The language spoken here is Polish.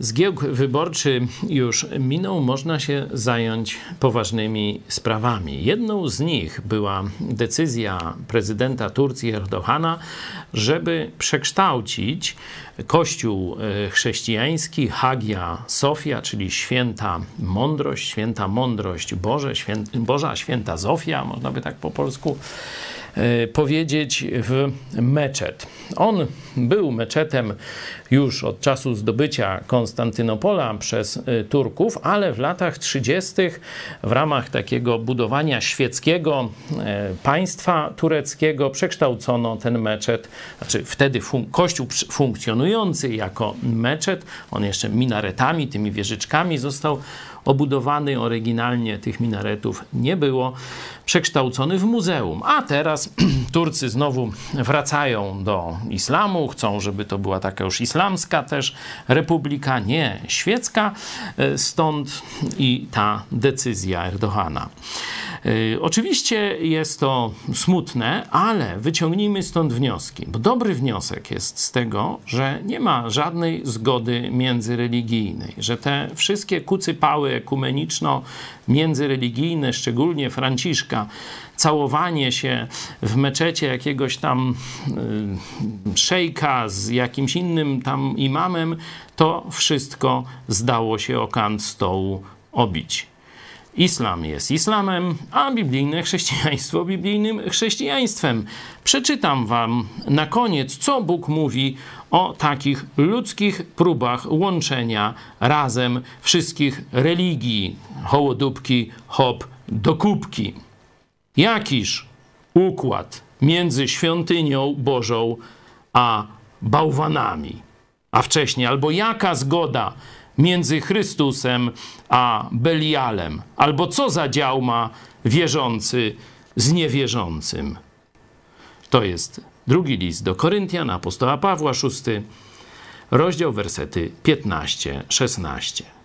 Zgiełk wyborczy już minął, można się zająć poważnymi sprawami. Jedną z nich była decyzja prezydenta Turcji Erdogana, żeby przekształcić kościół e, chrześcijański Hagia Sofia, czyli święta mądrość, święta mądrość Boże, Boża święta Zofia, można by tak po polsku E, powiedzieć, w meczet. On był meczetem już od czasu zdobycia Konstantynopola przez e, Turków, ale w latach 30. w ramach takiego budowania świeckiego e, państwa tureckiego przekształcono ten meczet, znaczy wtedy fun kościół funkcjonujący jako meczet, on jeszcze minaretami, tymi wieżyczkami został obudowany oryginalnie tych minaretów nie było, przekształcony w muzeum. A teraz Turcy znowu wracają do islamu, chcą, żeby to była taka już islamska też republika, nie świecka, e, stąd i ta decyzja Erdogana. E, oczywiście jest to smutne, ale wyciągnijmy stąd wnioski, bo dobry wniosek jest z tego, że nie ma żadnej zgody międzyreligijnej, że te wszystkie kucypały ekumeniczno-międzyreligijne, szczególnie Franciszka, całowanie się w meczecie jakiegoś tam y, szejka z jakimś innym tam imamem, to wszystko zdało się o kant stołu obić. Islam jest islamem, a biblijne chrześcijaństwo biblijnym chrześcijaństwem. Przeczytam wam na koniec, co Bóg mówi o takich ludzkich próbach łączenia razem wszystkich religii, hołodupki, hop, do kubki. Jakiż układ między świątynią Bożą a bałwanami? A wcześniej, albo jaka zgoda między Chrystusem a Belialem? Albo co za dział ma wierzący z niewierzącym? To jest drugi list do Koryntian, apostoła Pawła, szósty rozdział, wersety 15-16.